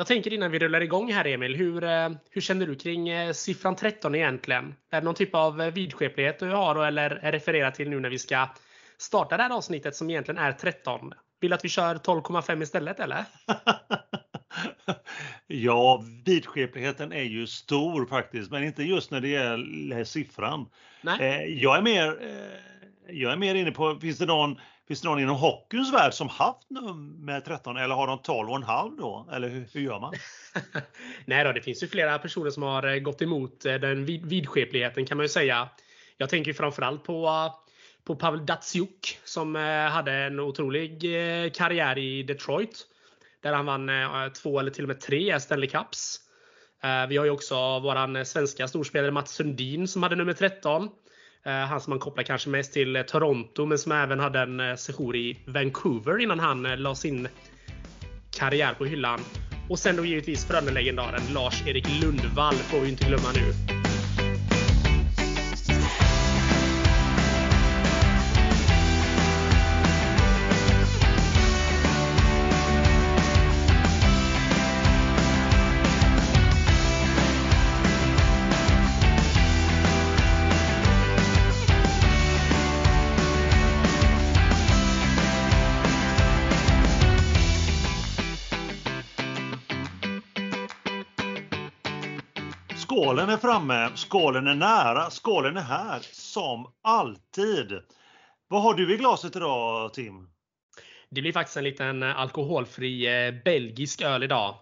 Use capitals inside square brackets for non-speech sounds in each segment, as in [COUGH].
Jag tänker innan vi rullar igång här Emil, hur, eh, hur känner du kring eh, siffran 13 egentligen? Är det någon typ av eh, vidskeplighet du har eller refererar till nu när vi ska starta det här avsnittet som egentligen är 13? Vill du att vi kör 12,5 istället eller? [LAUGHS] ja, vidskepligheten är ju stor faktiskt, men inte just när det gäller siffran. Nej. Jag är mer jag är mer inne på, finns det någon, finns det någon inom hockeyns värld som haft nummer 13 eller har de 12,5 då? Eller hur, hur gör man? [LAUGHS] Nej då, det finns ju flera personer som har eh, gått emot eh, den vid, vidskepligheten kan man ju säga. Jag tänker framförallt på, eh, på Pavel Datsjuk som hade en otrolig karriär i Detroit. Där han vann två eller till och med tre Stanley Cups. Vi har ju också våran svenska storspelare Mats Sundin som hade nummer 13. Eh, han som man kopplar kanske mest till eh, Toronto men som även hade en eh, session i Vancouver innan han la sin karriär på hyllan. Och sen då givetvis Frölunda-legendaren Lars-Erik Lundvall får vi inte glömma nu. Skålen är framme, skålen är nära, skålen är här som alltid. Vad har du i glaset idag Tim? Det blir faktiskt en liten eh, alkoholfri eh, belgisk öl idag.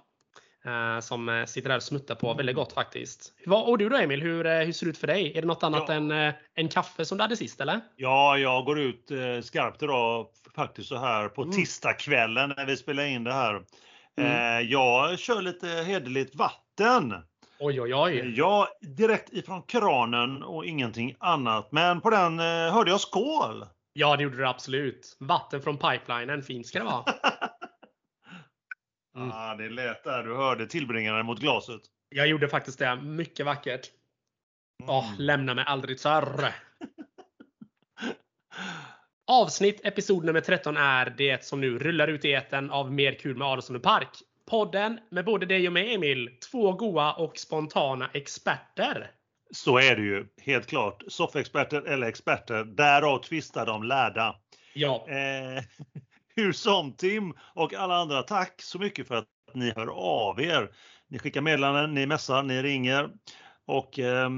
Eh, som sitter där och smuttar på väldigt gott faktiskt. Och du då Emil, hur, hur ser det ut för dig? Är det något annat ja. än, än kaffe som du hade sist eller? Ja, jag går ut skarpt idag faktiskt så här på mm. tisdagskvällen när vi spelar in det här. Mm. Jag kör lite hederligt vatten. Oj, oj, oj. Ja, direkt ifrån kranen och ingenting annat. Men på den eh, hörde jag skål. Ja, det gjorde du absolut. Vatten från pipelinen. Fint ska det vara. mm. [LAUGHS] ah, det lät där. Du hörde tillbringaren mot glaset. Jag gjorde faktiskt det. Mycket vackert. Mm. Oh, lämna mig aldrig sir. [LAUGHS] Avsnitt episod nummer 13 är det som nu rullar ut i eten av Mer kul med Adolfsson och Park. Podden med både dig och mig Emil. Två goa och spontana experter. Så är det ju, helt klart. Soffexperter eller experter, därav tvistar de lärda. Ja. Eh, [LAUGHS] hur som Tim och alla andra, tack så mycket för att ni hör av er. Ni skickar meddelanden, ni messar, ni ringer. Och eh,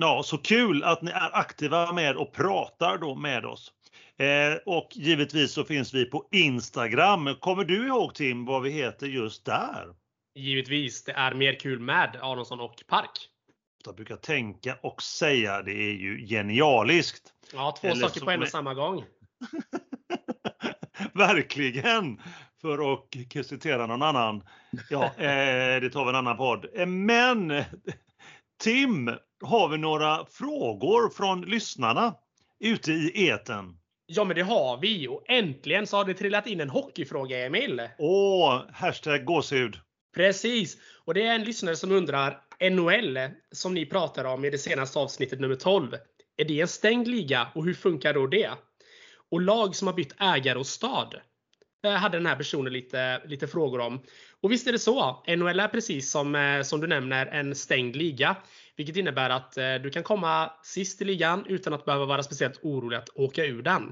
ja, så kul att ni är aktiva med och pratar då med oss. Eh, och givetvis så finns vi på Instagram. Kommer du ihåg Tim vad vi heter just där? Givetvis, det är mer kul med Aronsson och Park. Jag brukar tänka och säga, det är ju genialiskt. Ja, två Eller saker på en och samma gång. [LAUGHS] Verkligen! För att citera någon annan. Ja, [LAUGHS] eh, det tar vi en annan podd. Eh, men [LAUGHS] Tim, har vi några frågor från lyssnarna ute i eten? Ja men det har vi och äntligen så har det trillat in en hockeyfråga Emil. Åh, hashtag gåshud. Precis! Och det är en lyssnare som undrar NHL som ni pratar om i det senaste avsnittet nummer 12. Är det en stängd liga och hur funkar då det? Och lag som har bytt ägare och stad? Hade den här personen lite, lite frågor om. Och visst är det så. NHL är precis som, eh, som du nämner en stängd liga. Vilket innebär att eh, du kan komma sist i ligan utan att behöva vara speciellt orolig att åka ur den.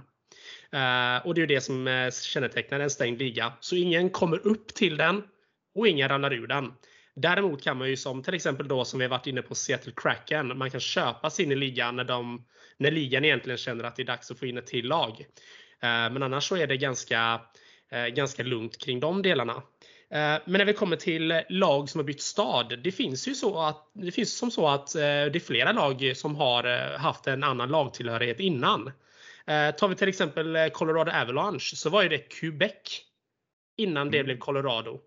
Eh, och det är det som eh, kännetecknar en stängd liga. Så ingen kommer upp till den och ingen ramlar ur den. Däremot kan man ju som till exempel då som vi varit inne på Seattle Kraken. Man kan köpa sig in i ligan när, de, när ligan egentligen känner att det är dags att få in ett till lag. Eh, men annars så är det ganska, eh, ganska lugnt kring de delarna. Eh, men när vi kommer till lag som har bytt stad. Det finns ju så att det finns som så att eh, det är flera lag som har eh, haft en annan lagtillhörighet innan. Tar vi till exempel Colorado Avalanche så var ju det Quebec innan det mm. blev Colorado.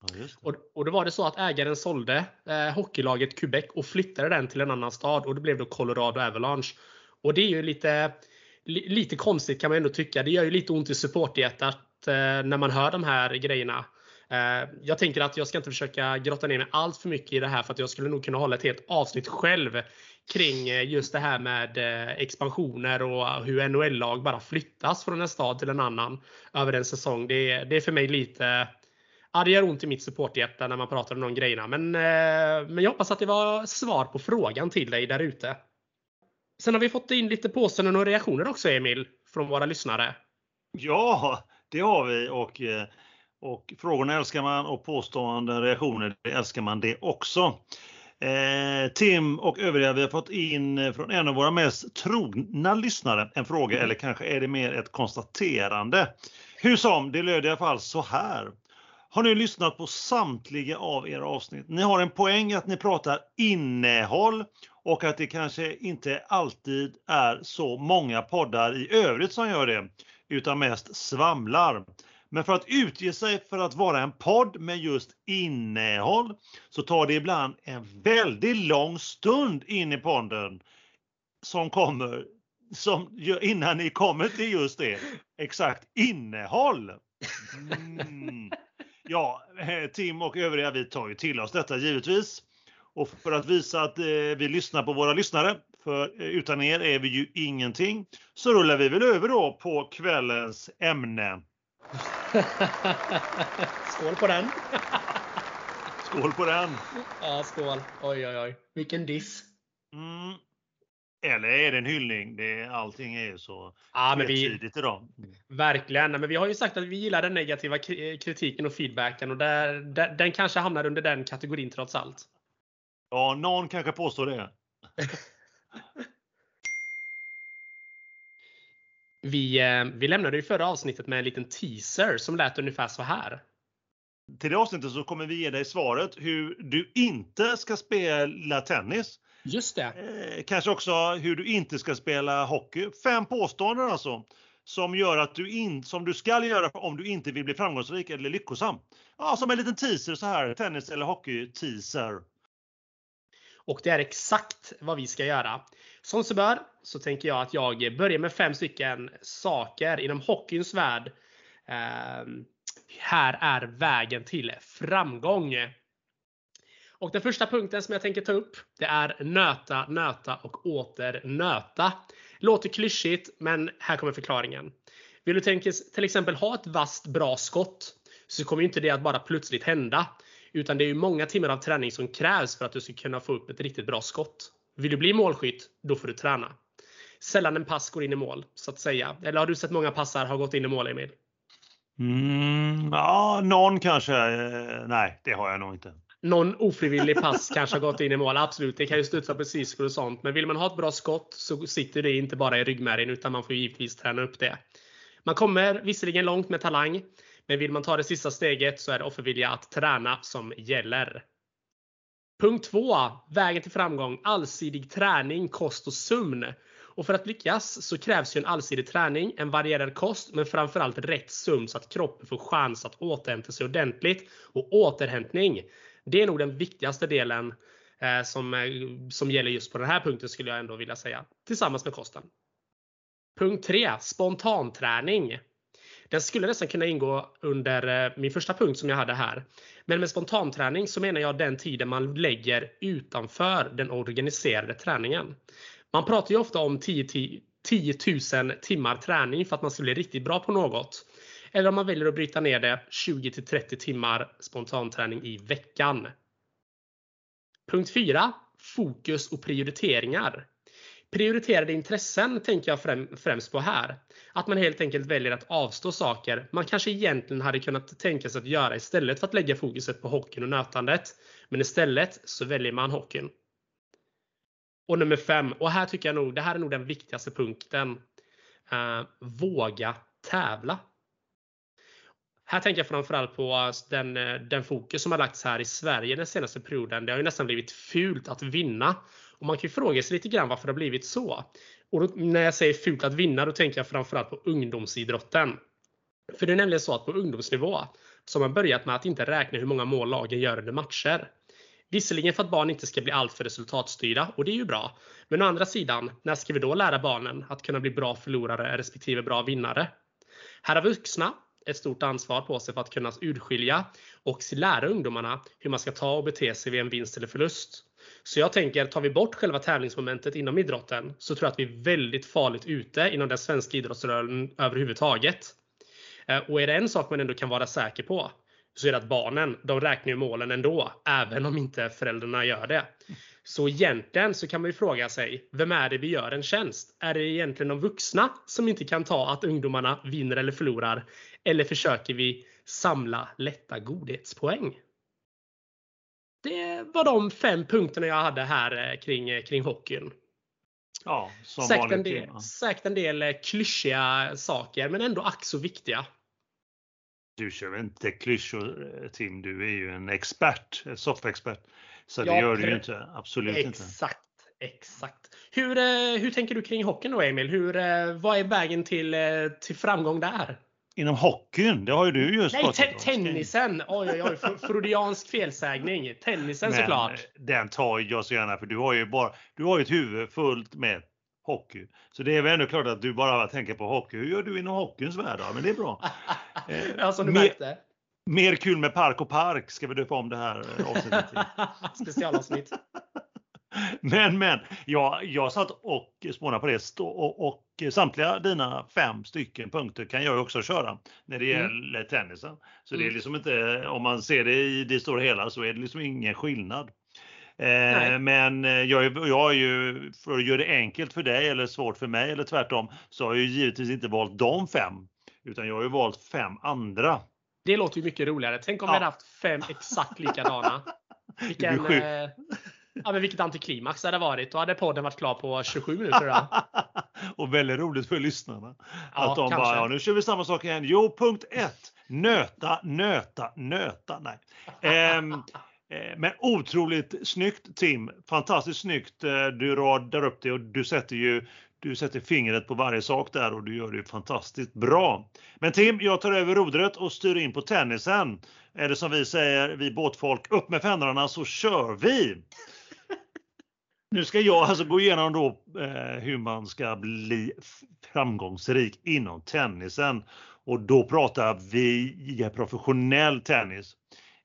Ja, och, och då var det så att ägaren sålde eh, hockeylaget Quebec och flyttade den till en annan stad och det blev då Colorado Avalanche. Och det är ju lite, li, lite konstigt kan man ändå tycka. Det gör ju lite ont i supporthjärtat eh, när man hör de här grejerna. Eh, jag tänker att jag ska inte försöka grotta ner mig allt för mycket i det här för att jag skulle nog kunna hålla ett helt avsnitt själv kring eh, just det här med eh, expansioner och hur NHL-lag bara flyttas från en stad till en annan över en säsong. Det är, det är för mig lite Ja, det gör ont i mitt supporthjärta när man pratar om de grejerna. Men, men jag hoppas att det var svar på frågan till dig där ute. Sen har vi fått in lite påståenden och reaktioner också Emil, från våra lyssnare. Ja, det har vi och, eh, och frågorna älskar man och påståenden, reaktioner, det älskar man det också. Eh, Tim och övriga, vi har fått in från en av våra mest trogna lyssnare en fråga, mm. eller kanske är det mer ett konstaterande. Hur som, det löd i alla fall så här. Har ni lyssnat på samtliga av era avsnitt? Ni har en poäng att ni pratar innehåll och att det kanske inte alltid är så många poddar i övrigt som gör det, utan mest svamlar. Men för att utge sig för att vara en podd med just innehåll så tar det ibland en väldigt lång stund in i podden som kommer som, innan ni kommer till just det. Exakt innehåll. Mm. Ja, eh, Tim och övriga vi tar ju till oss detta givetvis. Och för att visa att eh, vi lyssnar på våra lyssnare, för eh, utan er är vi ju ingenting, så rullar vi väl över då på kvällens ämne. [LAUGHS] skål på den! skål på den! Ja, skål! Oj, oj, oj. Vilken diss! Mm. Eller är det en hyllning? Det, allting är ju så ja, men vi, idag. Verkligen. Men vi har ju sagt att vi gillar den negativa kritiken och feedbacken och där, där, den kanske hamnar under den kategorin trots allt. Ja, någon kanske påstår det. [LAUGHS] vi, eh, vi lämnade ju förra avsnittet med en liten teaser som lät ungefär så här. Till det avsnittet så kommer vi ge dig svaret hur du inte ska spela tennis. Just det. Eh, kanske också hur du inte ska spela hockey. Fem påståenden alltså. Som gör att du in, som du ska göra om du inte vill bli framgångsrik eller lyckosam. Ja, som en liten teaser så här. Tennis eller hockey teaser. Och det är exakt vad vi ska göra. Som så bör så tänker jag att jag börjar med fem stycken saker inom hockeyns värld. Eh, här är vägen till framgång. Och den första punkten som jag tänker ta upp, det är nöta, nöta och åter nöta. Låter klyschigt, men här kommer förklaringen. Vill du tänka, till exempel ha ett vasst bra skott, så kommer inte det att bara plötsligt hända. Utan det är ju många timmar av träning som krävs för att du ska kunna få upp ett riktigt bra skott. Vill du bli målskytt, då får du träna. Sällan en pass går in i mål, så att säga. Eller har du sett många passar ha gått in i mål, Emil? Mm, ja, någon kanske. Nej, det har jag nog inte. Någon ofrivillig pass [LAUGHS] kanske har gått in i mål. Absolut, det kan ju studsa precis och sånt. Men vill man ha ett bra skott så sitter det inte bara i ryggmärgen utan man får givetvis träna upp det. Man kommer visserligen långt med talang, men vill man ta det sista steget så är det offervilja att träna som gäller. Punkt 2. Vägen till framgång. Allsidig träning, kost och sömn. Och för att lyckas så krävs ju en allsidig träning, en varierad kost, men framförallt rätt sömn så att kroppen får chans att återhämta sig ordentligt. Och återhämtning, det är nog den viktigaste delen eh, som, eh, som gäller just på den här punkten skulle jag ändå vilja säga. Tillsammans med kosten. Punkt 3. Spontanträning. Den skulle nästan kunna ingå under eh, min första punkt som jag hade här. Men med spontanträning så menar jag den tiden man lägger utanför den organiserade träningen. Man pratar ju ofta om 10, 10 000 timmar träning för att man ska bli riktigt bra på något. Eller om man väljer att bryta ner det 20 30 timmar spontanträning i veckan. Punkt 4. Fokus och prioriteringar. Prioriterade intressen tänker jag främst på här. Att man helt enkelt väljer att avstå saker man kanske egentligen hade kunnat tänka sig att göra istället för att lägga fokuset på hockeyn och nötandet. Men istället så väljer man hockeyn. Och nummer 5, och här tycker jag nog, det här är nog den viktigaste punkten. Uh, våga tävla. Här tänker jag framförallt på eh, den, eh, den fokus som har lagts här i Sverige den senaste perioden. Det har ju nästan blivit fult att vinna. Och man kan ju fråga sig lite grann varför det har blivit så. Och då, när jag säger fult att vinna, då tänker jag framförallt på ungdomsidrotten. För det är nämligen så att på ungdomsnivå så har man börjat med att inte räkna hur många mål lagen gör under matcher. Visserligen för att barn inte ska bli alltför resultatstyrda och det är ju bra. Men å andra sidan, när ska vi då lära barnen att kunna bli bra förlorare respektive bra vinnare? Här har vuxna ett stort ansvar på sig för att kunna urskilja och lära ungdomarna hur man ska ta och bete sig vid en vinst eller förlust. Så jag tänker, tar vi bort själva tävlingsmomentet inom idrotten så tror jag att vi är väldigt farligt ute inom den svenska idrottsrörelsen överhuvudtaget. Eh, och är det en sak man ändå kan vara säker på så är det att barnen, de räknar ju målen ändå, även om inte föräldrarna gör det. Så egentligen så kan man ju fråga sig, vem är det vi gör en tjänst? Är det egentligen de vuxna som inte kan ta att ungdomarna vinner eller förlorar? Eller försöker vi samla lätta godhetspoäng? Det var de fem punkterna jag hade här eh, kring, eh, kring hockeyn. Ja, som Säkert en, del, säkert en del eh, klyschiga saker, men ändå ack så viktiga. Du kör inte klyschor Tim, du är ju en expert, en soffexpert. Så det Ja, gör du ju inte, absolut inte. Exakt, exakt. Hur, eh, hur tänker du kring hockeyn då Emil? Hur, eh, vad är vägen till, eh, till framgång där? Inom hockeyn, det har ju du just Nej, pratat om. tennisen! Oj, oj, oj. fr- Freudiansk felsägning. Tennisen Men såklart. den tar jag så gärna för du har ju bara, du har ju ett huvud fullt med hockey. Så det är väl ändå klart att du bara tänker på hockey. Hur gör du inom hockeyns värld? Men det är bra. [LAUGHS] Ja, som du märkte. Mer kul med Park och Park ska vi döpa om det här eh, [LAUGHS] avsnittet till. Specialavsnitt. [LAUGHS] Men, men, jag, jag satt och spånade på det och, och samtliga dina fem stycken punkter kan jag också köra när det Mm. gäller tennisen. Så det är Mm. liksom inte, om man ser det i det stora hela så är det liksom ingen skillnad. Eh, men eh, jag, är- jag har ju, för att göra det enkelt för dig eller svårt för mig eller tvärtom, så har jag ju givetvis inte valt de fem. Utan jag har ju valt fem andra. Det låter ju mycket roligare. Tänk om Ja. vi hade haft fem exakt likadana. [LAUGHS] Vilken, Det blir sjukt. eh, ja, men vilket antiklimax det hade varit. Då hade podden varit klar på 27 minuter idag. och väldigt roligt för lyssnarna. Ja, att de kanske. bara, ja, nu kör vi samma sak igen. Jo, punkt ett. Nöta, nöta, nöta. Nej. Ehm, [LAUGHS] eh, men otroligt snyggt Tim. Fantastiskt snyggt. Eh, Du radar upp det och du sätter ju du sätter fingret på varje sak där och du gör det fantastiskt bra. Men Tim, jag tar över rodret och styr in på tennisen. Är det som vi säger, vi båtfolk, upp med fendrarna så kör vi! Nu ska jag alltså gå igenom då eh, hur man ska bli framgångsrik inom tennisen. Och då pratar vi professionell tennis.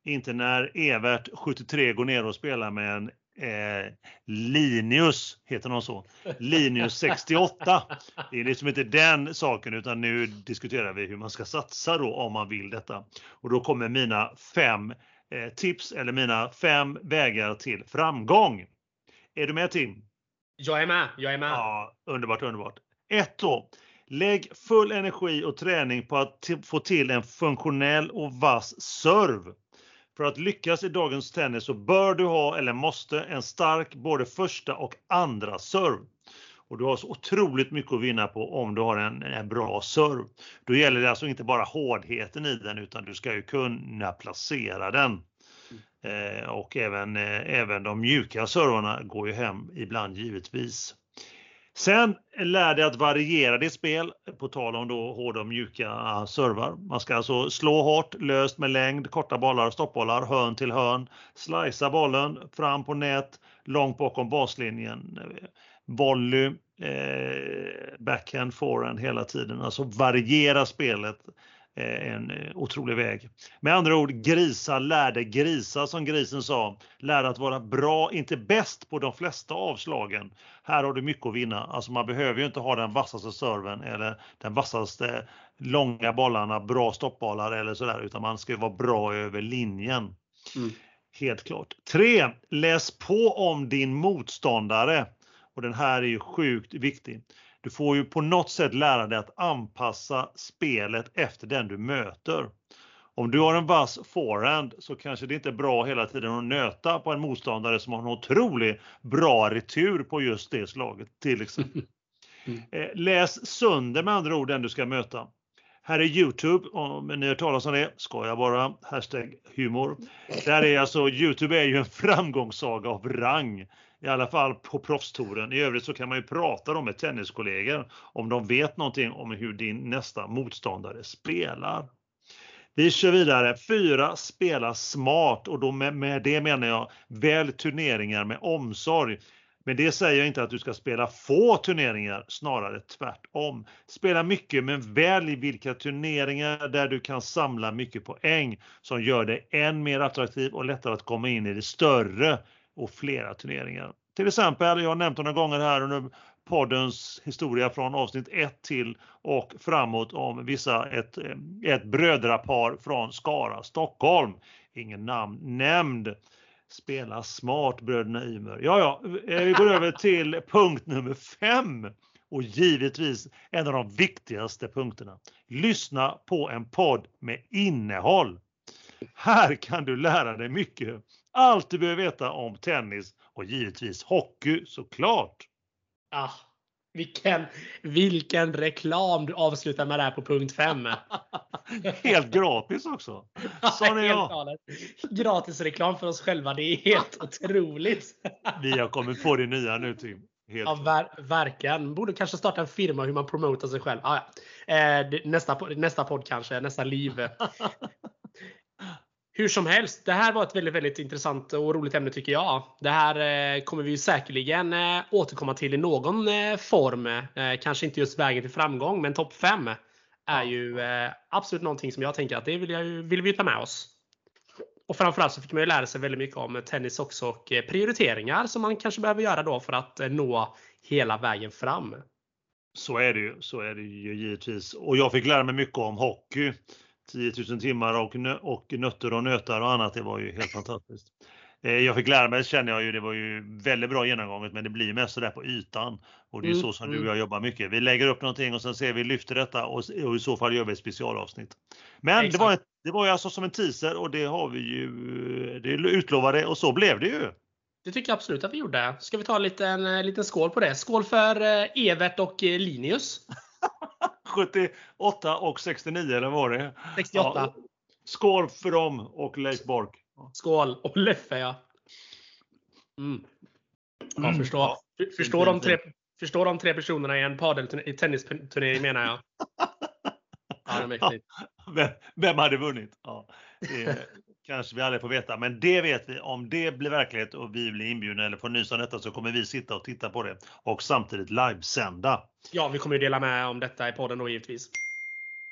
Inte när Evert, 73, går ner och spelar med en eh, Linus, heter någon så? Linus 68. Det är liksom inte den saken utan nu diskuterar vi hur man ska satsa då om man vill detta. Och då kommer mina fem eh, tips eller mina fem vägar till framgång. Är du med Tim? Jag är med. Jag är med. Ja, underbart, underbart. Ett då. Lägg full energi och träning på att få till en funktionell och vass serve. För att lyckas i dagens tennis så bör du ha, eller måste, en stark både första och andra serve. Och du har så otroligt mycket att vinna på om du har en, en bra serve. Då gäller det alltså inte bara hårdheten i den utan du ska ju kunna placera den. Eh, och även, eh, även de mjuka servarna går ju hem ibland givetvis. Sen lär dig att variera ditt spel, på tal om då hårda och mjuka servar. Man ska alltså slå hårt, löst med längd, korta bollar, stoppbollar, hörn till hörn, slicea bollen fram på nät, långt bakom baslinjen, eh, volley, eh, backhand, forehand hela tiden. Alltså variera spelet en eh, otrolig väg. Med andra ord, grisa, lär dig grisa som grisen sa. Lär dig att vara bra, inte bäst på de flesta avslagen. Här har du mycket att vinna. Alltså man behöver ju inte ha den vassaste serven eller den vassaste långa bollarna, bra stoppbollar eller sådär, utan man ska vara bra över linjen. Mm. Helt klart. 3. Läs på om din motståndare. Och den här är ju sjukt viktig. Du får ju på något sätt lära dig att anpassa spelet efter den du möter. Om du har en vass forehand så kanske det inte är bra hela tiden att nöta på en motståndare som har en otroligt bra retur på just det slaget till exempel. [LAUGHS] Mm. Eh, Läs sönder med andra ord den du ska möta. Här är Youtube, om ni har hört talas om det, ska jag bara, hashtag humor. Där är alltså, Youtube är ju en framgångssaga av rang. I alla fall på proffstouren. I övrigt så kan man ju prata då med tenniskollegor om de vet någonting om hur din nästa motståndare spelar. Vi kör vidare. 4. Spela smart och då med, med det menar jag välj turneringar med omsorg. Men det säger jag inte att du ska spela få turneringar, snarare tvärtom. Spela mycket men välj vilka turneringar där du kan samla mycket poäng som gör dig än mer attraktiv och lättare att komma in i det större och flera turneringar. Till exempel, jag har nämnt några gånger här under poddens historia från avsnitt 1 till och framåt om vissa, ett, ett brödrapar från Skara, Stockholm. Ingen namn nämnd. Spela smart bröderna Ymer. Ja, ja, eh, vi går över till [LAUGHS] punkt nummer 5 och givetvis en av de viktigaste punkterna. Lyssna på en podd med innehåll. Här kan du lära dig mycket. Allt du behöver veta om tennis och givetvis hockey såklart. Ah, vilken, vilken reklam du avslutar med där på punkt 5. [LAUGHS] helt gratis också. Sån är jag. Gratis reklam för oss själva. Det är helt otroligt. Vi har kommit på det nya nu Tim. Helt ja, ver verkligen. Borde kanske starta en firma hur man promotar sig själv. Ah, ja. eh, nästa, nästa podd kanske, nästa liv. Hur som helst, det här var ett väldigt, väldigt intressant och roligt ämne tycker jag. Det här eh, kommer vi säkerligen eh, återkomma till i någon eh, form. Kanske inte just vägen till framgång, men topp 5 är ju absolut någonting som jag tänker att det vill, jag, vill vi ta med oss. Och framförallt så fick man ju lära sig väldigt mycket om tennis också och prioriteringar som man kanske behöver göra då för att nå hela vägen fram. Så är det ju, så är det ju givetvis. Och jag fick lära mig mycket om hockey. 10 000 timmar och, nö och nötter och nötar och annat. Det var ju helt fantastiskt. Eh, jag fick lära mig, känner jag ju, det var ju väldigt bra genomgånget, men det blir mest sådär på ytan. Och det är mm, så som mm. du och jag jobbar mycket. Vi lägger upp någonting och sen ser vi, lyfter detta och, och i så fall gör vi ett specialavsnitt. Men det var, det var ju alltså som en teaser och det har vi ju, det utlovade och så blev det ju. Det tycker jag absolut att vi gjorde. Ska vi ta en liten, en liten skål på det? Skål för eh, Evert och eh, Linus! [LAUGHS] 78 och 69 eller var det? 68. Ja. Skål för dem och Leif Bork. Skål! Och Leffe ja. Mm. Ja, mm. förstå, ja. Förstår, de tre, förstår de tre personerna i en padel tennisturnering menar jag. [LAUGHS] Ja, det vem, vem hade vunnit? Ja, det kanske vi aldrig får veta, men det vet vi. Om det blir verklighet och vi blir inbjudna eller får nys om detta så kommer vi sitta och titta på det och samtidigt livesända. Ja, vi kommer ju dela med om detta i podden då givetvis.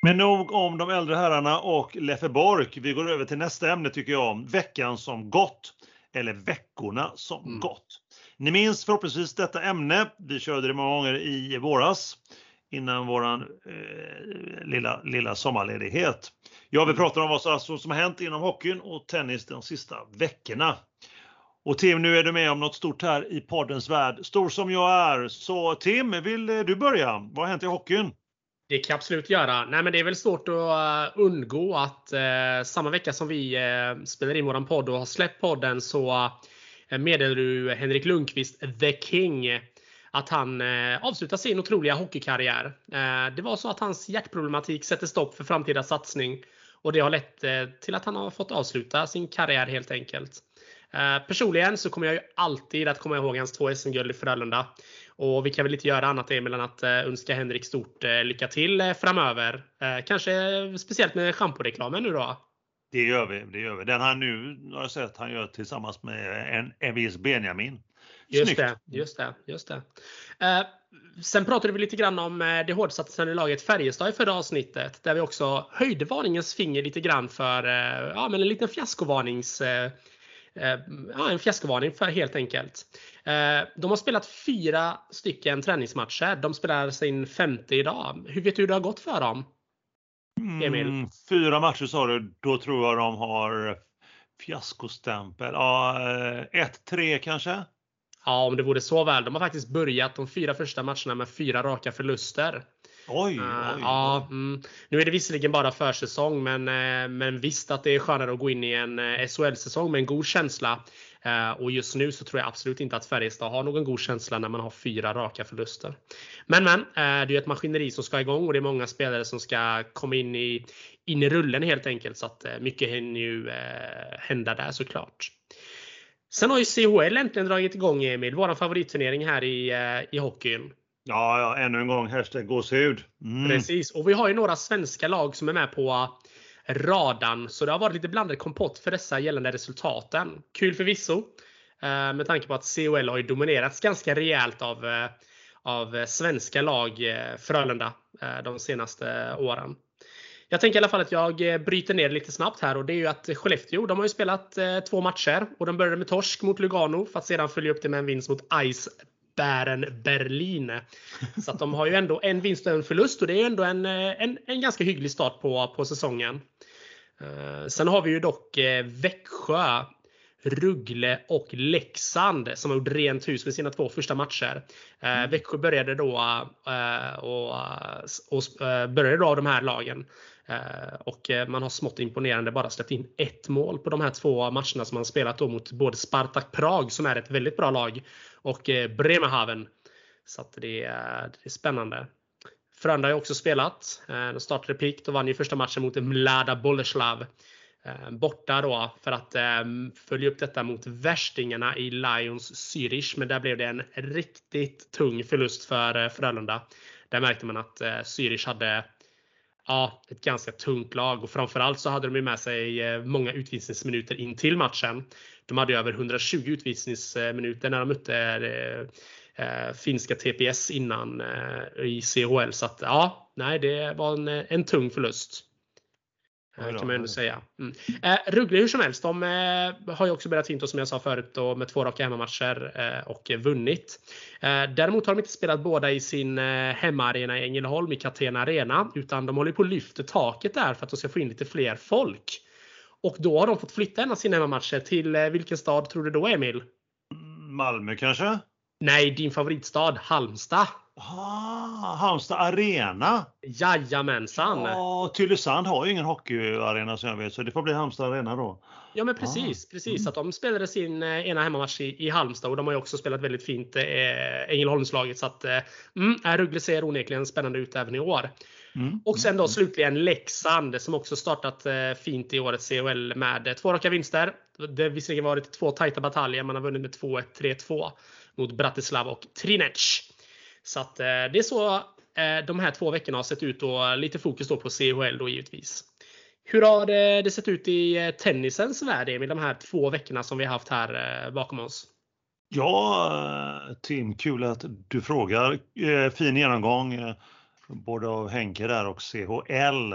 Men nog om de äldre herrarna och Leffe Bork. Vi går över till nästa ämne tycker jag. Veckan som gått. Eller veckorna som mm. gått. Ni minns förhoppningsvis detta ämne. Vi körde det många gånger i våras innan våran eh, lilla, lilla sommarledighet. Ja, vi mm. pratar om vad som, som har hänt inom hockeyn och tennis de sista veckorna. Och Tim, nu är du med om något stort här i poddens värld. Stor som jag är. Så Tim, vill du börja? Vad har hänt i hockeyn? Det kan jag absolut göra. Nej, men det är väl svårt att uh, undgå att uh, samma vecka som vi uh, spelar in våran podd och har släppt podden så uh, meddelar du Henrik Lundqvist, The King, att han eh, avslutar sin otroliga hockeykarriär. Eh, det var så att hans hjärtproblematik sätter stopp för framtida satsning och det har lett eh, till att han har fått avsluta sin karriär helt enkelt. Personligen så kommer jag ju alltid att komma ihåg hans två SM-guld i Frölunda. Och vi kan väl inte göra annat än att eh, önska Henrik stort eh, lycka till eh, framöver. Kanske speciellt med schamporeklamen nu då? Det gör vi. Det gör vi. Den han nu har jag sett han gör tillsammans med en, en viss Benjamin. Just det, just det, just det. Eh, sen pratade vi lite grann om det hårdsatsande laget Färjestad i förra avsnittet. Där vi också höjde varningens finger lite grann för eh, ja, men en liten fiaskovarnings eh, Eh, ja, en fiaskovarning för helt enkelt. Eh, de har spelat fyra stycken träningsmatcher. De spelar sin femte idag. Hur vet du hur det har gått för dem? Emil? Mm, fyra matcher sa du. Då tror jag de har fiaskostämpel. Ja, 1-3 eh, kanske? Ja, om det vore så väl. De har faktiskt börjat de fyra första matcherna med fyra raka förluster. Oj, uh, oj. Ja, mm. Nu är det visserligen bara försäsong, men, uh, men visst att det är skönare att gå in i en eh, SHL-säsong med en god känsla. och just nu så tror jag absolut inte att Färjestad har någon god känsla när man har fyra raka förluster. Men men, det är ett maskineri som ska igång och det är många spelare som ska komma in i, in i rullen helt enkelt. Så att mycket hinner ju hända där såklart. Sen har ju CHL äntligen dragit igång Emil, vår favoritturnering här i, i hockeyn. Ja, ja, ännu en gång hashtag gåshud. Mm. Precis, och vi har ju några svenska lag som är med på radarn. Så det har varit lite blandad kompott för dessa gällande resultaten. Kul förvisso. Eh, med tanke på att COL har ju dominerats ganska rejält av, eh, av svenska lag, eh, Frölunda, de senaste åren. Jag tänker i alla fall att jag bryter ner lite snabbt här och det är ju att Skellefteå, de har ju spelat två matcher och de började med torsk mot Lugano för att sedan följa upp det med en vinst mot Ice Bären Berlin. Så att de har ju ändå en vinst och en förlust och det är ändå en, en, en ganska hygglig start på, på säsongen. Sen har vi ju dock Växjö Ruggle och Leksand som har gjort rent hus med sina två första matcher. Mm. Växjö började då och, och, började då av de här lagen. Eh, och eh, man har smått imponerande bara släppt in ett mål på de här två matcherna som man spelat då mot både Spartak Prag som är ett väldigt bra lag och eh, Bremerhaven. Så att det, är, det är spännande. Frölunda har också spelat. De startade pikt och vann ju första matchen mot Mlada Boleslav. Borta då för att ehm, följa upp detta mot värstingarna i Lions Zürich. Men där blev det en riktigt tung förlust för Frölunda. Där märkte man att Zürich hade ja, ett ganska tungt lag och framförallt så hade de med sig eh, många utvisningsminuter in till matchen. De hade över 120 utvisningsminuter när de mötte eh, eh, finska TPS innan i CHL. Så att ja, nej, det var en, en tung förlust. Kan man ändå säga. Mm. Eh, Ruggle hur som helst, de eh, har ju också börjat fint som jag sa förut då, med två raka hemmamatcher eh, och vunnit. Eh, däremot har de inte spelat båda i sin eh, hemmaarena i Ängelholm i Catena Arena utan de håller på att lyfta taket där för att de ska få in lite fler folk. Och då har de fått flytta en av sina hemmamatcher till eh, vilken stad tror du då Emil? Malmö kanske? Nej, din favoritstad Halmstad. Ah, Halmstad Arena! Jajamensan! Ja, Tylösand har ju ingen hockeyarena som jag vet, så det får bli Halmstad Arena då. Ja men precis, ah. precis. Mm. Att de spelade sin eh, ena hemmamatch i, i Halmstad och de har ju också spelat väldigt fint eh, Ängelholmslaget. Så att eh, mm, Ruggle ser onekligen spännande ut även i år. Mm. Och sen då slutligen Leksand som också startat eh, fint i årets CHL med två raka vinster. Det har visserligen varit två tajta bataljer. Man har vunnit med 2-1, 3-2 mot Bratislava och Trinec. Så att eh, det är så eh, de här två veckorna har sett ut och lite fokus då på CHL då givetvis. Hur har det sett ut i tennisens värld Emil, de här två veckorna som vi har haft här bakom oss? Ja, Tim, kul att du frågar. Fin genomgång både av Henke där och CHL.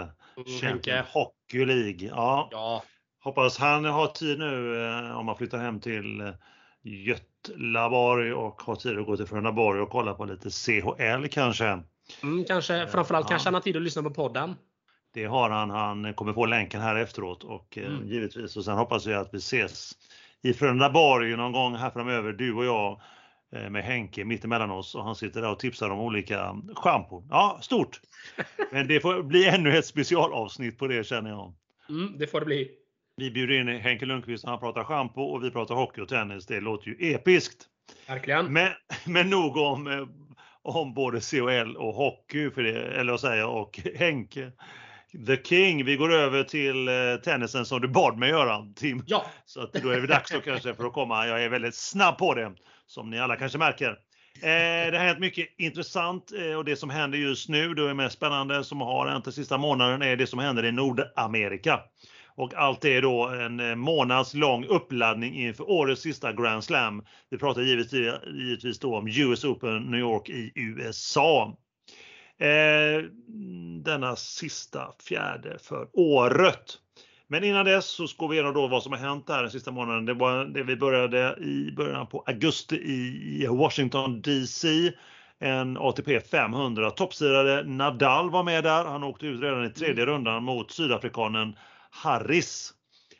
Mm, Hockey League. Ja. ja. Hoppas han har tid nu om han flyttar hem till Götlaborg och har tid att gå till Frölundaborg och kolla på lite CHL kanske. Mm, kanske framförallt ja. kanske han har tid att lyssna på podden. Det har han. Han kommer få länken här efteråt och eh, mm. givetvis och sen hoppas jag att vi ses i Frölundaborg någon gång här framöver, du och jag eh, med Henke mittemellan oss och han sitter där och tipsar om olika schampon. Ja, stort! [LAUGHS] Men det får bli ännu ett specialavsnitt på det känner jag. Mm, det får det bli. Vi bjuder in Henke Lundqvist och han pratar schampo och vi pratar hockey och tennis. Det låter ju episkt. Verkligen. Men, men nog om, eh, om både CHL och hockey, för det, eller vad säger jag, och Henke. The King. Vi går över till eh, tennisen som du bad mig göra, Tim. Ja. [LAUGHS] Så att då är det dags då kanske för att komma. Jag är väldigt snabb på det, som ni alla kanske märker. Eh, det har hänt mycket intressant och det som händer just nu, det är mest spännande som har hänt den sista månaden, är det som händer i Nordamerika. Och allt är då en eh, månads lång uppladdning inför årets sista Grand Slam. Vi pratar givetvis, givetvis då om US Open New York i USA. Eh, denna sista fjärde för året. Men innan dess så ska vi igenom då vad som har hänt här den sista månaden. Det var det vi började i början på augusti i Washington DC. En ATP 500 toppsirade Nadal var med där. Han åkte ut redan i tredje mm. rundan mot sydafrikanen Harris.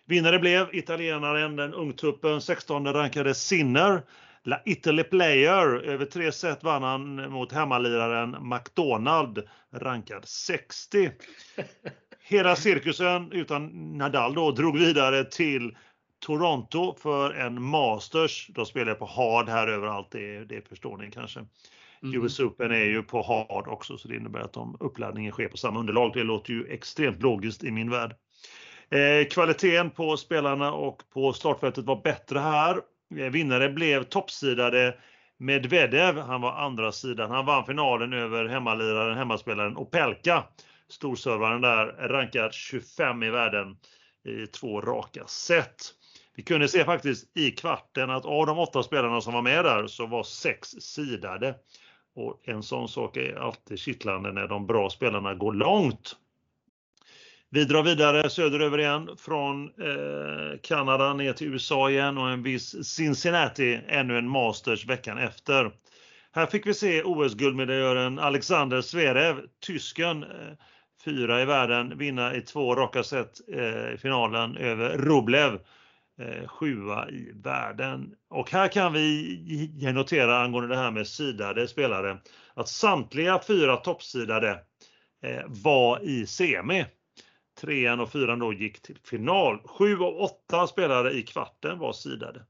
Vinnare blev italienaren, den ungtuppen, 16 rankade Sinner. La Italy Player. Över tre set vann han mot hemmaliraren McDonald, rankad 60. [LAUGHS] Hela cirkusen, utan Nadal då, drog vidare till Toronto för en Masters. De spelar på hard här överallt, det, det förstår ni kanske. Mm. US Open är ju på hard också, så det innebär att de uppladdningen sker på samma underlag. Det låter ju extremt logiskt i min värld. Eh, kvaliteten på spelarna och på startfältet var bättre här. Eh, vinnare blev toppsidade Medvedev. Han var andra sidan. Han vann finalen över hemmaliraren, hemmaspelaren Opelka. Storservaren där, rankad 25 i världen i två raka set. Vi kunde se faktiskt i kvarten att av de åtta spelarna som var med där så var sex sidade. Och en sån sak är alltid kittlande när de bra spelarna går långt. Vi drar vidare söderöver igen från eh, Kanada ner till USA igen och en viss Cincinnati, ännu en Masters veckan efter. Här fick vi se OS-guldmedaljören Alexander Zverev, tysken, eh, fyra i världen, vinna i två raka set eh, i finalen över Rublev, eh, sjua i världen. Och här kan vi notera angående det här med sidade spelare att samtliga fyra toppsidade eh, var i semi. Trean och fyran då gick till final. Sju av åtta spelare i kvarten var sidade.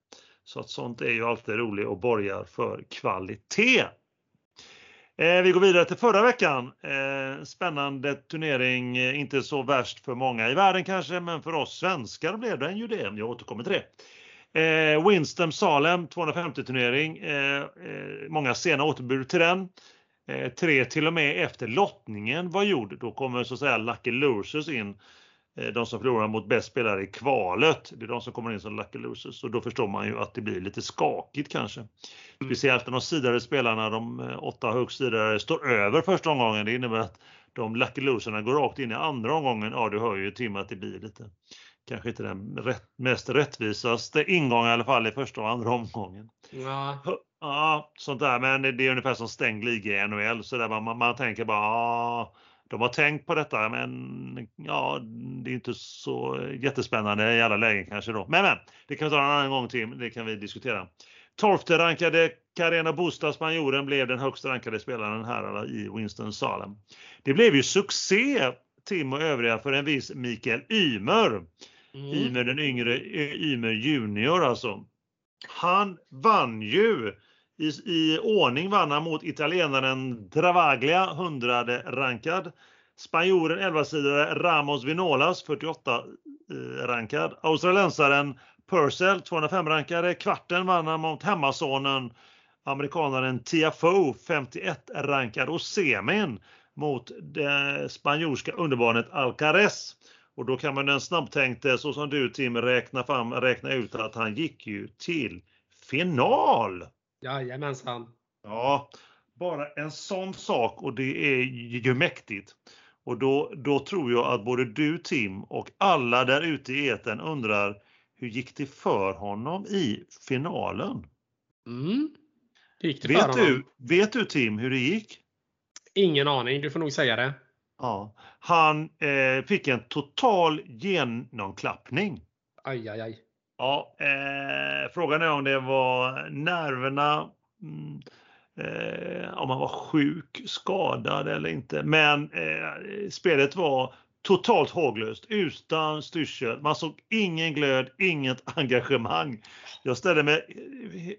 Så att sånt är ju alltid roligt och borgar för kvalitet. Eh, vi går vidare till förra veckan. Eh, spännande turnering, eh, inte så värst för många i världen kanske, men för oss svenskar blev den ju det. Jag återkommer till det. Eh, Winston Salem 250 turnering. Eh, eh, många sena återbud till den. Eh, tre till och med efter lottningen var gjord. Då kommer så att säga Lucky Losers in. Eh, de som förlorar mot bäst spelare i kvalet. Det är de som kommer in som Lucky Losers. Och då förstår man ju att det blir lite skakigt kanske. Mm. Speciellt när de sidade spelarna, de eh, åtta högst sidade, står över första omgången. Det innebär att de Lucky Loserna går rakt in i andra omgången. Ja, du hör ju Tim att det blir lite kanske inte den rätt, mest rättvisaste ingången i alla fall i första och andra omgången. Ja. Ja, sånt där. Men det är ungefär som stängd liga i NHL. Så där man, man tänker bara, ja, de har tänkt på detta, men ja, det är inte så jättespännande i alla lägen kanske då. Men, men det kan vi ta en annan gång till. Det kan vi diskutera. 12 rankade Carena Busta, spanjoren, blev den högst rankade spelaren här i Winston Salem. Det blev ju succé, Tim och övriga, för en viss Mikael Ymer. Mm. Ymer den yngre, Ymer junior alltså. Han vann ju i, I ordning vann han mot italienaren Travaglia, 100 rankad. Spanjoren 11-sidare Ramos Vinolas, 48 eh, rankad. Australiensaren Purcell, 205 rankade. Kvarten vann han mot hemmasonen amerikanaren Tiafoe, 51 rankad. Och semin mot det spanjorska underbarnet Alcaraz. Och då kan man den snabbtänkte, så som du Tim, räkna, fram, räkna ut att han gick ju till final. Jajamensan. Ja, bara en sån sak och det är ju mäktigt. Och då, då tror jag att både du Tim och alla där ute i eten undrar hur gick det för honom i finalen? Mm. Det gick det vet, du, vet du Tim hur det gick? Ingen aning, du får nog säga det. Ja, han eh, fick en total genomklappning. Aj, aj, aj. Ja, eh, frågan är om det var nerverna, mm, eh, om han var sjuk, skadad eller inte. Men eh, spelet var totalt håglöst, utan styrsel. Man såg ingen glöd, inget [LAUGHS] engagemang. Jag ställde mig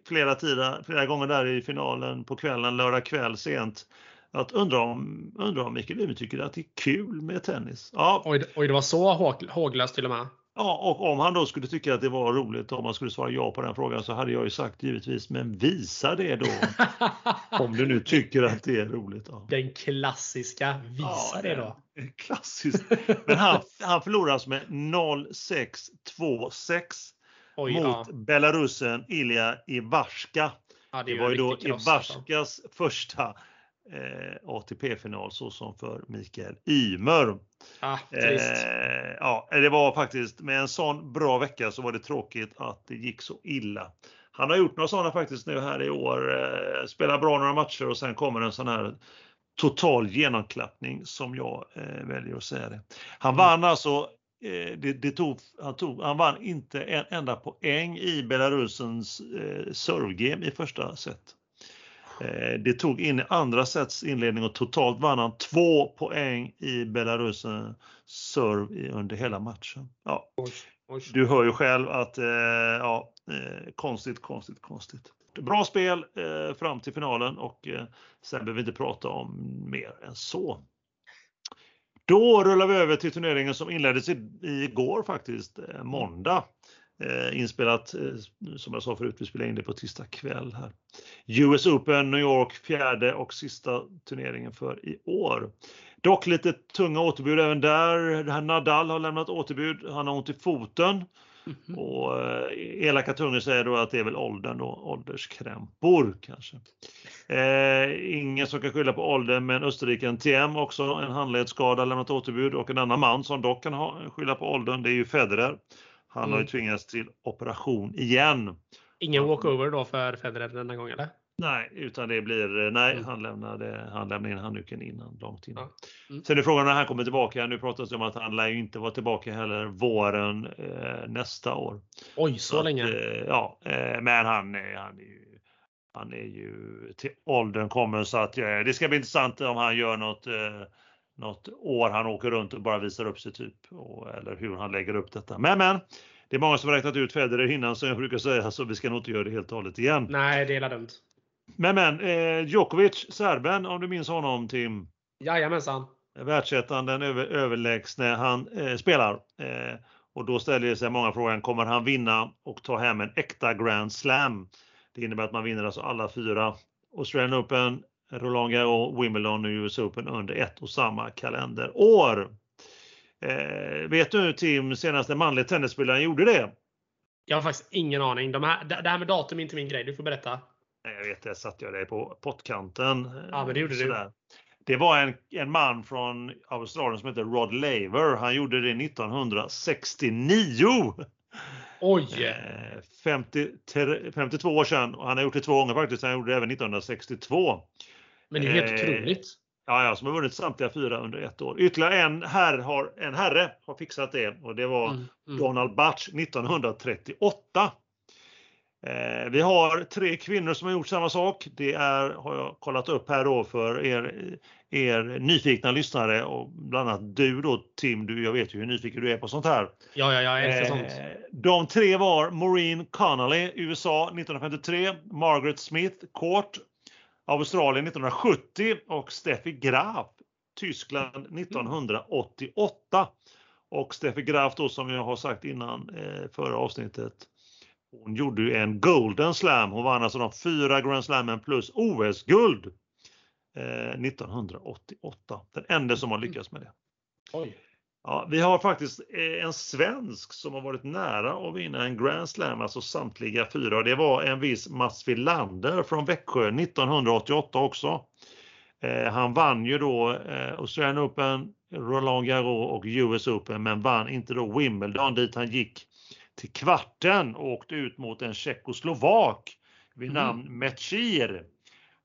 flera, tider, flera gånger där i finalen på kvällen, lördag kväll sent, att undra om, undra om Mikael Ymer tycker att det är kul med tennis. Ja. Oj, oj, det var så håglöst till och med. Ja, och om han då skulle tycka att det var roligt, om man skulle svara ja på den frågan, så hade jag ju sagt givetvis, men visa det då. [LAUGHS] om du nu tycker att det är roligt. Då. Den klassiska, visa ja, det då. Klassiskt. Men han, han förlorade alltså med 0-6-2-6 mot ja. belarusen Ilja Ivarska. Ja, det, det var ju då Ivarskas första eh, ATP-final så som för Mikael Ymer. Ah, eh, ja, det var faktiskt med en sån bra vecka så var det tråkigt att det gick så illa. Han har gjort några sådana faktiskt nu här i år. Eh, spelar bra några matcher och sen kommer en sån här total genomklappning som jag eh, väljer att säga det. Han mm. vann alltså eh, det, det tog, han, tog, han vann inte en enda poäng i Belarusens eh, servegame i första set. Eh, det tog in i andra sets inledning och totalt vann han två poäng i Belarus serve under hela matchen. Ja. Du hör ju själv att eh, ja, eh, konstigt, konstigt, konstigt. Bra spel fram till finalen och sen behöver vi inte prata om mer än så. Då rullar vi över till turneringen som inleddes igår faktiskt, måndag. Eh, inspelat, eh, som jag sa förut, vi spelar in det på tisdag kväll här. US Open New York, fjärde och sista turneringen för i år. Dock lite tunga återbud även där. Det här Nadal har lämnat återbud. Han har ont i foten. Mm -hmm. Och eh, elaka tungor säger då att det är väl åldern då, ålderskrämpor kanske. Eh, ingen som kan skylla på åldern, men Österriken TM också en handledsskada lämnat återbud och en annan man som dock kan ha, skylla på åldern, det är ju Federer. Han mm. har ju mm. tvingats till operation igen. Ingen walkover då för Federer denna gång eller? Nej, utan det blir, eh, nej, Mm. han lämnade, han lämnade in handduken innan, långt innan. Mm. Sen är frågan när han kommer tillbaka. Nu pratas det om att han lär ju inte vara tillbaka heller våren eh, nästa år. Oj, så att, länge. eh, ja, eh, men han, han är ju han är ju till åldern kommer så att eh, det ska bli intressant om han gör något, eh, något år han åker runt och bara visar upp sig typ. Och, eller hur han lägger upp detta. Men men, det är många som har räknat ut Federer innan som jag brukar säga så vi ska nog inte göra det helt och hållet igen. Nej, det är dumt. Men men, eh, Djokovic, serben om du minns honom Tim. Jajamensan. Världsettan, den över, överlägsne han eh, spelar. Eh, och då ställer sig många frågan, kommer han vinna och ta hem en äkta Grand Slam? Det innebär att man vinner alltså alla fyra Australian Open, Roland Garros, Wimbledon och US Open under ett och samma kalenderår. Eh, vet du Tim, senaste manliga tennisspelaren gjorde det? Jag har faktiskt ingen aning. De här, det här med datum är inte min grej. Du får berätta. Jag vet, det satte jag dig på pottkanten. Ja, men det gjorde du. Sådär. Det var en, en man från Australien som heter Rod Laver. Han gjorde det 1969. Oj! Eh, 50, 52 år sedan. Och han har gjort det två gånger faktiskt. Han gjorde det även 1962. Men det är helt eh, otroligt. Ja, ja, som har vunnit samtliga fyra under ett år. Ytterligare en, herr har, en herre har fixat det och det var Mm, mm. Donald Butch 1938. Eh, vi har tre kvinnor som har gjort samma sak. Det är, har jag kollat upp här då för er, er nyfikna lyssnare och bland annat du då Tim, du, jag vet ju hur nyfiken du är på sånt här. Ja, ja, jag älskar sånt. Eh, de tre var Maureen Connolly, USA 1953, Margaret Smith, Court, Australien 1970 och Steffi Graf, Tyskland 1988. Och Steffi Graf då som jag har sagt innan eh, förra avsnittet, hon gjorde ju en Golden Slam. Hon vann alltså de fyra Grand Slammen plus OS-guld eh, 1988. Den enda som har lyckats med det. Oj. Ja, vi har faktiskt eh, en svensk som har varit nära att vinna en Grand Slam, alltså samtliga fyra. Det var en viss Mats Wilander från Växjö 1988 också. Eh, han vann ju då eh, Australian Open, Roland Garros och US Open men vann inte då Wimbledon dit han gick till kvarten och åkte ut mot en tjeckoslovak vid Mm. namn Mechir.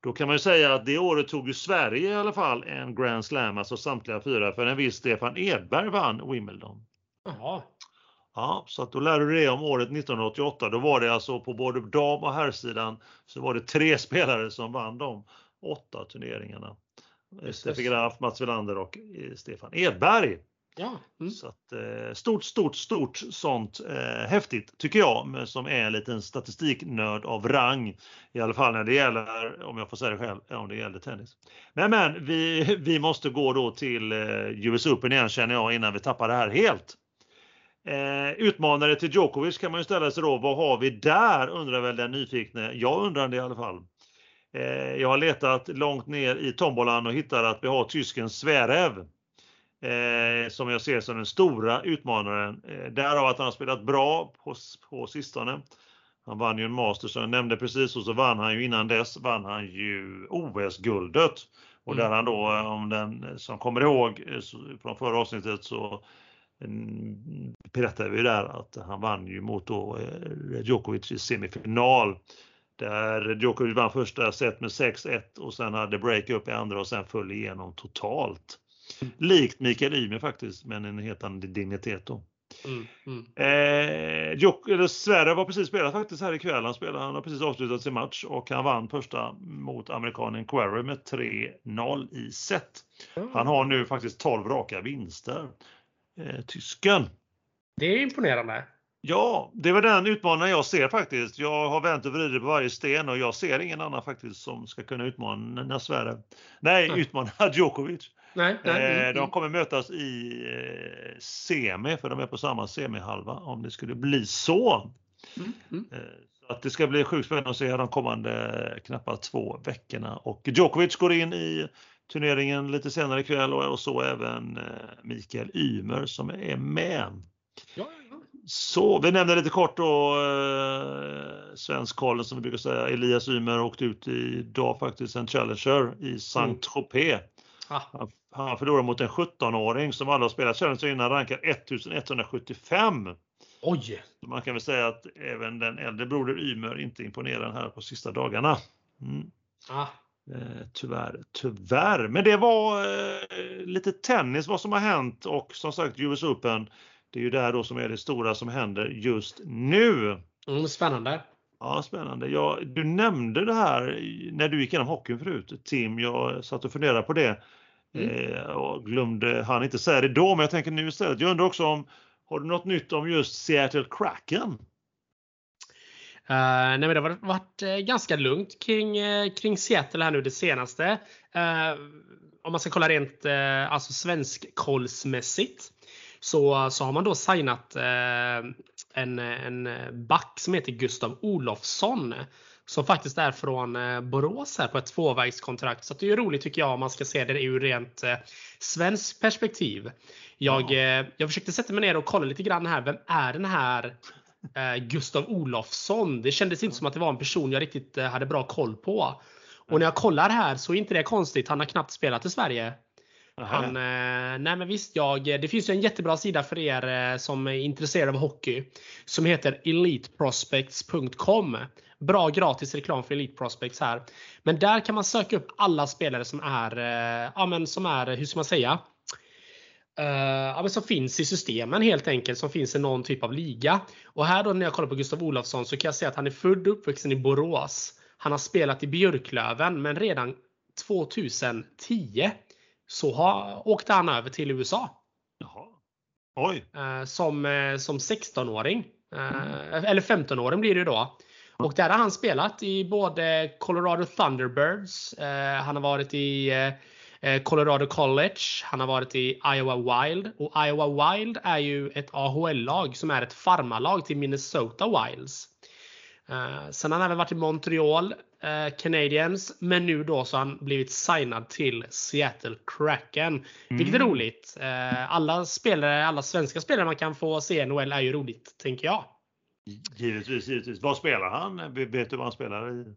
Då kan man ju säga att det året tog ju Sverige i alla fall en Grand Slam, alltså samtliga fyra, för en viss Stefan Edberg vann Wimbledon. Jaha. Ja, så att då lär du dig om året 1988. Då var det alltså på både dam och herrsidan så var det tre [LAUGHS] spelare som vann de åtta turneringarna. Steffi Graf, Mats Wilander och eh, Stefan Edberg. Ja. Mm. Så att, eh, stort, stort, stort sånt eh, häftigt tycker jag, som är en liten statistiknörd av rang. I alla fall när det gäller, om jag får säga det själv, om det gäller tennis. Men men, vi, [LAUGHS] vi måste gå då till eh, US Open igen känner jag innan vi tappar det här helt. Eh, utmanare till Djokovic kan man ju ställa sig då, vad har vi där undrar väl den nyfikne. Jag undrar det i alla fall. Eh, jag har letat långt ner i tombolan och hittar att vi har tysken Sverev eh, som jag ser som den stora utmanaren. Eh, därav att han har spelat bra på, på sistone. Han vann ju en Masters som jag nämnde precis och så vann han ju innan dess vann han ju OS-guldet. Och Mm. där han då, eh, om den som kommer ihåg eh, från förra avsnittet så mm, berättade vi där att han vann ju mot då, eh, Djokovic i semifinal. Där Djokovic vann första set med 6-1 och sen hade break-up i andra och sen föll igenom totalt. Likt Mikael Ymer faktiskt, men en helt annan dignitet då. Mm. Mm. Eh, Djok, eller Sverre var precis spelat faktiskt här ikväll. Han, spelade, han har precis avslutat sin match och han vann första mot amerikanen Quarry med 3-0 i set. Han har nu faktiskt 12 raka vinster. Eh, tysken. Det är imponerande. Ja, det var den utmanaren jag ser faktiskt. Jag har vänt och vridit på varje sten och jag ser ingen annan faktiskt som ska kunna utmana Sverre. Nej, Mm. utmana [LAUGHS] Djokovic. Nej, nej. Eh, Mm. de kommer mötas i eh, semi, för de är på samma semihalva om det skulle bli så. Mm. Mm. Eh, så att det ska bli sjukt spännande att se de kommande knappt två veckorna. Och Djokovic går in i turneringen lite senare ikväll och, så även Mikael Ymer som är med. Ja, ja. Så vi nämnde lite kort då eh, svensk kollen som vi brukar säga. Elias Ymer åkte ut idag faktiskt en Challenger i Saint-Tropez. Ah. Han, han förlorade mot en 17-åring som aldrig har spelat Challenger innan rankad 1175. Oj! Man kan väl säga att även den äldre broder Ymer inte imponerar här på sista dagarna. Mm. Ah. Eh, tyvärr, tyvärr. Men det var eh, lite tennis vad som har hänt och som sagt US Open. Det är ju det här då som är det stora som händer just nu. Mm, spännande. Ja, spännande. Ja, du nämnde det här när du gick igenom hockeyn förut, Tim. Jag satt och funderade på det. Mm. Eh, och glömde han inte säga det då, men jag tänker nu istället. Jag undrar också om, har du något nytt om just Seattle Kraken? Uh, nej men det har varit uh, ganska lugnt kring, uh, kring Seattle här nu det senaste. om man ska kolla rent uh, alltså svenskkollsmässigt så, så har man då signat en, en back som heter Gustav Olofsson. Som faktiskt är från Borås här på ett tvåvägskontrakt. Så det är ju roligt tycker jag om man ska se det ur rent eh, svenskt perspektiv. Jag, ja. jag försökte sätta mig ner och kolla lite grann här. Vem är den här eh, Gustav Olofsson. Det kändes inte som att det var en person jag riktigt eh, hade bra koll på. Och när jag kollar här så är inte det konstigt. Han har knappt spelat i Sverige. Han, eh, nej men visst, jag, det finns ju en jättebra sida för er eh, som är intresserade av hockey. Som heter eliteprospects.com. Bra gratis reklam för Elite Prospects här. Men där kan man söka upp alla spelare som är, eh, ja men som är, hur ska man säga? Uh, ja, som finns i systemen helt enkelt, som finns i någon typ av liga. Och här då när jag kollar på Gustav Olofsson så kan jag säga att han är född och uppvuxen i Borås. Han har spelat i Björklöven men redan 2010 så har, åkte han över till USA. Jaha. Oj. Uh, som, uh, som 16-åring. Mm. Eller 15-åring blir det då. Och där har han spelat i både Colorado Thunderbirds, han har varit i Eh, Colorado College. Han har varit i Iowa Wild. Och Iowa Wild är ju ett AHL-lag som är ett farmarlag till Minnesota Wilds. Sen har han även varit i Montreal uh, Canadiens. Men nu då så har han blivit signad till Seattle Kraken. Mm. Vilket är mm. roligt. Uh, alla spelare, alla svenska spelare man kan få se i NHL är ju roligt, tänker jag. Givetvis, givetvis. Vad spelar han? Vet du vad han spelar i?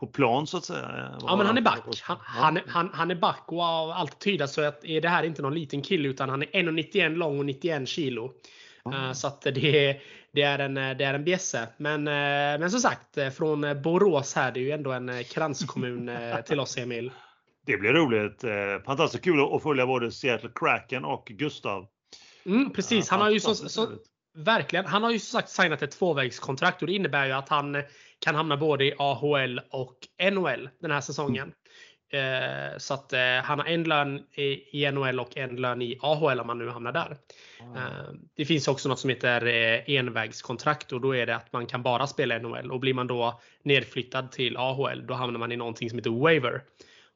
på plan så att säga? Ja men han är back. Han, han, han, han är back och av allt tyda så att är det här inte någon liten kille utan han är 1,91 lång och 91 kilo. Mm. Så att det är, det är en, det är en bjässe. Men, eh, men som sagt, eh, från Borås här, det är ju ändå en kranskommun [LAUGHS] till oss Emil. Det blir roligt. Fantastiskt kul att följa både Seattle Kraken och Gustav. Mm, precis, han har ju så, så, verkligen. Han har ju som sagt signat ett tvåvägskontrakt och det innebär ju att han kan hamna både i AHL och NHL den här säsongen. Eh, så att eh, han har en lön i NHL och en lön i AHL om han nu hamnar där. Eh, det finns också något som heter envägskontrakt och då är det att man kan bara spela NHL och blir man då nedflyttad till AHL då hamnar man i någonting som heter waiver.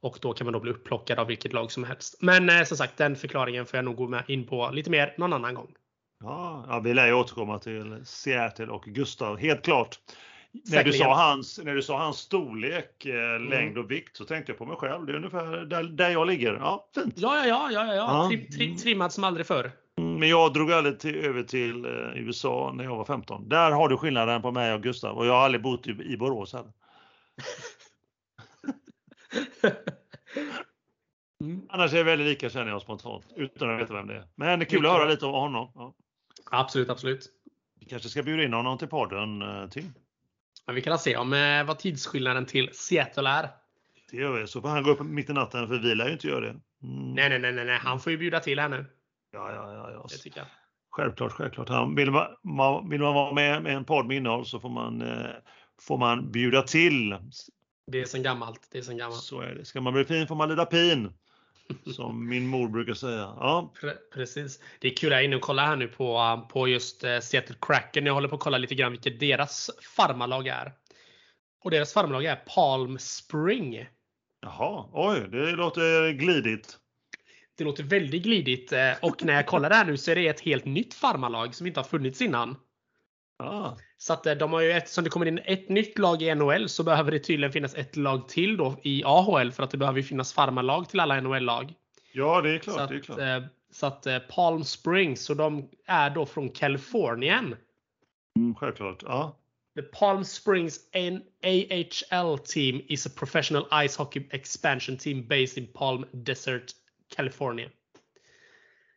Och då kan man då bli upplockad av vilket lag som helst. Men som sagt, den förklaringen får jag nog gå in på lite mer någon annan gång. Ja, vi lär ju återkomma till Seattle och Gustav, helt klart. När du, sa hans, när du sa hans storlek, eh, mm. längd och vikt så tänkte jag på mig själv. Det är ungefär där, där jag ligger. Ja, fint. Ja, ja, ja, ja, ja. Trim, trim, trimmad som aldrig förr. Mm, men jag drog aldrig till, över till eh, USA när jag var 15. Där har du skillnaden på mig och Gustav och jag har aldrig bott i, i Borås heller. mm. Annars är det väldigt lika känner jag spontant utan att veta vem det är. Men det är kul att höra lite om honom. Ja. Absolut, absolut. Vi kanske ska bjuda in honom till podden, eh, Tim. Men vi kan se om eh, vad tidsskillnaden till Seattle är. Det gör vi. Så får han gå upp mitt i natten för vi lär ju inte göra det. Mm. Nej, nej, nej, nej, han får ju bjuda till här nu. Ja, ja, ja. ja. Det tycker jag. Självklart, självklart. Han, vill, man, vill man vara med med en podd med innehåll så får man, eh, får man bjuda till. Det är sen gammalt. Det är sen gammalt. Så är det. Ska man bli fin får man lida pin. Som min mor brukar säga. Ja. Precis. Det är kul, jag är inne och kollar här nu på, på just eh, Seattle Kraken. Jag håller på att kolla lite grann vilket deras farmarlag är. Och deras farmarlag är Palm Spring. Jaha, oj, det låter glidigt. Det låter väldigt glidigt eh, och när jag kollar här nu så är det ett helt nytt farmarlag som inte har funnits innan. Ah. Så att eh, de har ju, eftersom det kommer in ett nytt lag i NHL så behöver det tydligen finnas ett lag till då i AHL för att det behöver finnas farmarlag till alla NHL-lag. Ja, det är klart. Så att, det är klart. Eh, så att eh, Palm Springs, och de är då från Kalifornien. Mm, självklart, ja. The Palm Springs AHL team is a professional ice hockey expansion team based in Palm Desert, California.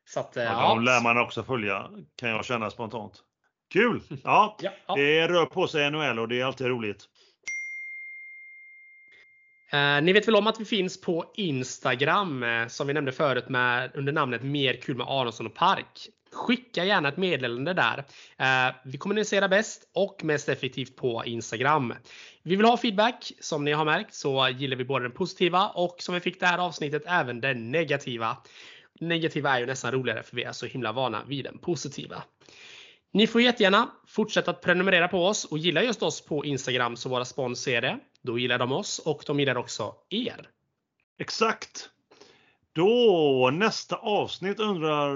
Så att, ja, ja. De lär man också följa, kan jag känna spontant. Kul! [LAUGHS] Ja, ja, det rör på sig NHL och det är alltid roligt. Eh, ni vet väl om att vi finns på Instagram eh, som vi nämnde förut med, under namnet Mer kul med Aronsson och Park. Skicka gärna ett meddelande där. Eh, vi kommunicerar bäst och mest effektivt på Instagram. Vi vill ha feedback. Som ni har märkt så gillar vi både den positiva och som vi fick det här avsnittet även den negativa. Negativa är ju nästan roligare för vi är så himla vana vid den positiva. Ni får jättegärna fortsätta att prenumerera på oss och gilla just oss på Instagram så våra spons ser det. Då gillar de oss och de gillar också er. Exakt. Då nästa avsnitt undrar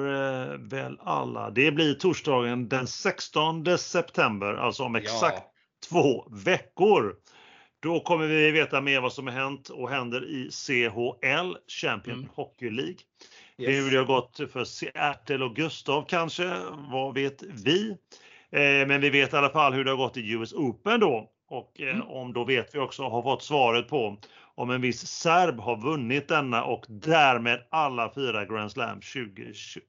eh, väl alla. Det blir torsdagen den 16 september, alltså om exakt ja. två veckor. Då kommer vi veta mer vad som har hänt och händer i CHL, Champion mm. Hockey League. Hur det har gått för Seattle och Gustav kanske, vad vet vi? Eh, men vi vet i alla fall hur det har gått i US Open då. Och eh, mm. om då vet vi också, har fått svaret på om en viss serb har vunnit denna och därmed alla fyra Grand Slam 2021.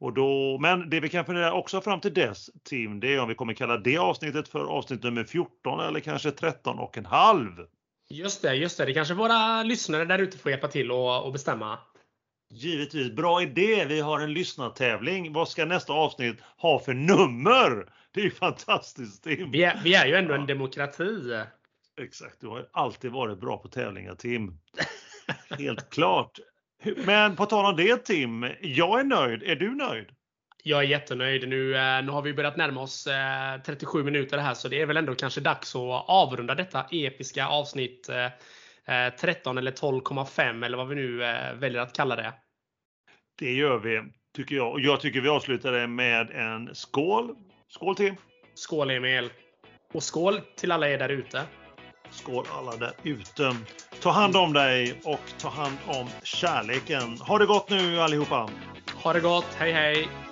Och då, men det vi kan fundera också fram till dess, Tim, det är om vi kommer kalla det avsnittet för avsnitt nummer 14 eller kanske 13 och en halv. Just det, just det. Det kanske våra lyssnare där ute får hjälpa till och, och bestämma. Givetvis. Bra idé. Vi har en lyssnartävling. Vad ska nästa avsnitt ha för nummer? Det är ju fantastiskt Tim. Vi är, vi är ju ändå en demokrati. Exakt. Du har alltid varit bra på tävlingar Tim. Helt klart. Men på tal om det Tim, jag är nöjd. Är du nöjd? Jag är jättenöjd. Nu, eh, nu har vi börjat närma oss 37 eh, minuter här så det är väl ändå kanske dags att avrunda detta episka avsnitt 13 eh, eller 12,5 eller vad vi nu väljer att kalla det. Det gör vi, tycker jag. Och jag tycker vi avslutar det med en skål. Skål Tim! Skål Emil! Och skål till alla er där ute! Skål alla där ute! Ta hand om dig och ta hand om kärleken. Ha det gott nu allihopa! Ha det gott, hej hej!